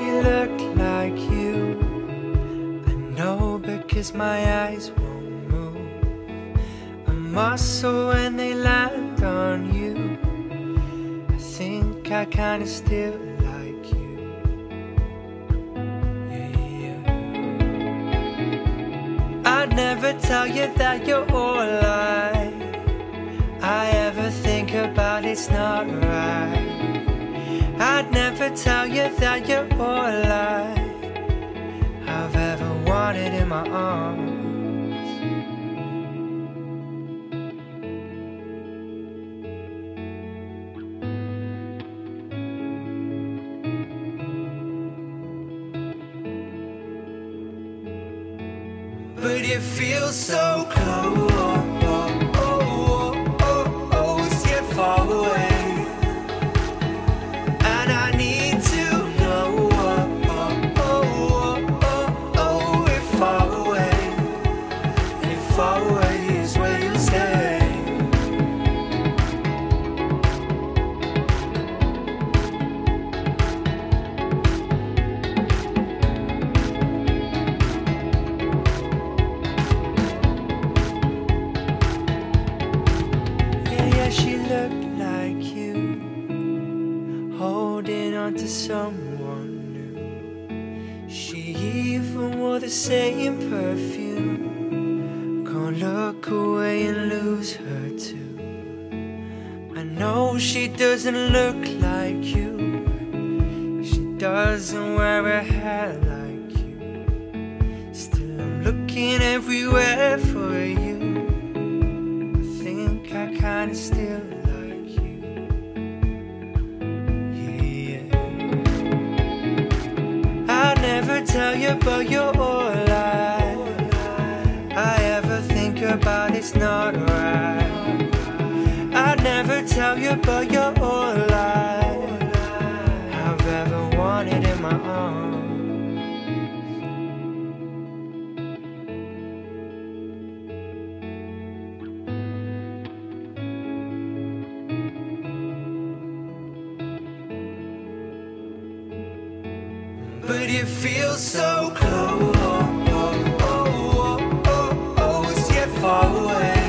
she looked like you. I know because my eyes won't move. A muscle when they land on you. I think I kinda still like you. Yeah, yeah. I'd never tell you that you're all I. I ever think about it's not right. I'd never tell you that you're all I I've ever wanted in my arms. But it feels so close, far where you stay. Yeah, yeah, she looked like you, holding on to someone new. She even wore the same perfume. Look away and lose her too. I know she doesn't look like you. She doesn't wear a hat like you. Still, I'm looking everywhere for you. I think I kinda still like you. Yeah. I never tell you, but you're think about. It's not right. I'd never tell you, but you're all I, I've ever wanted in my arms. But it feels so close. follow away. É.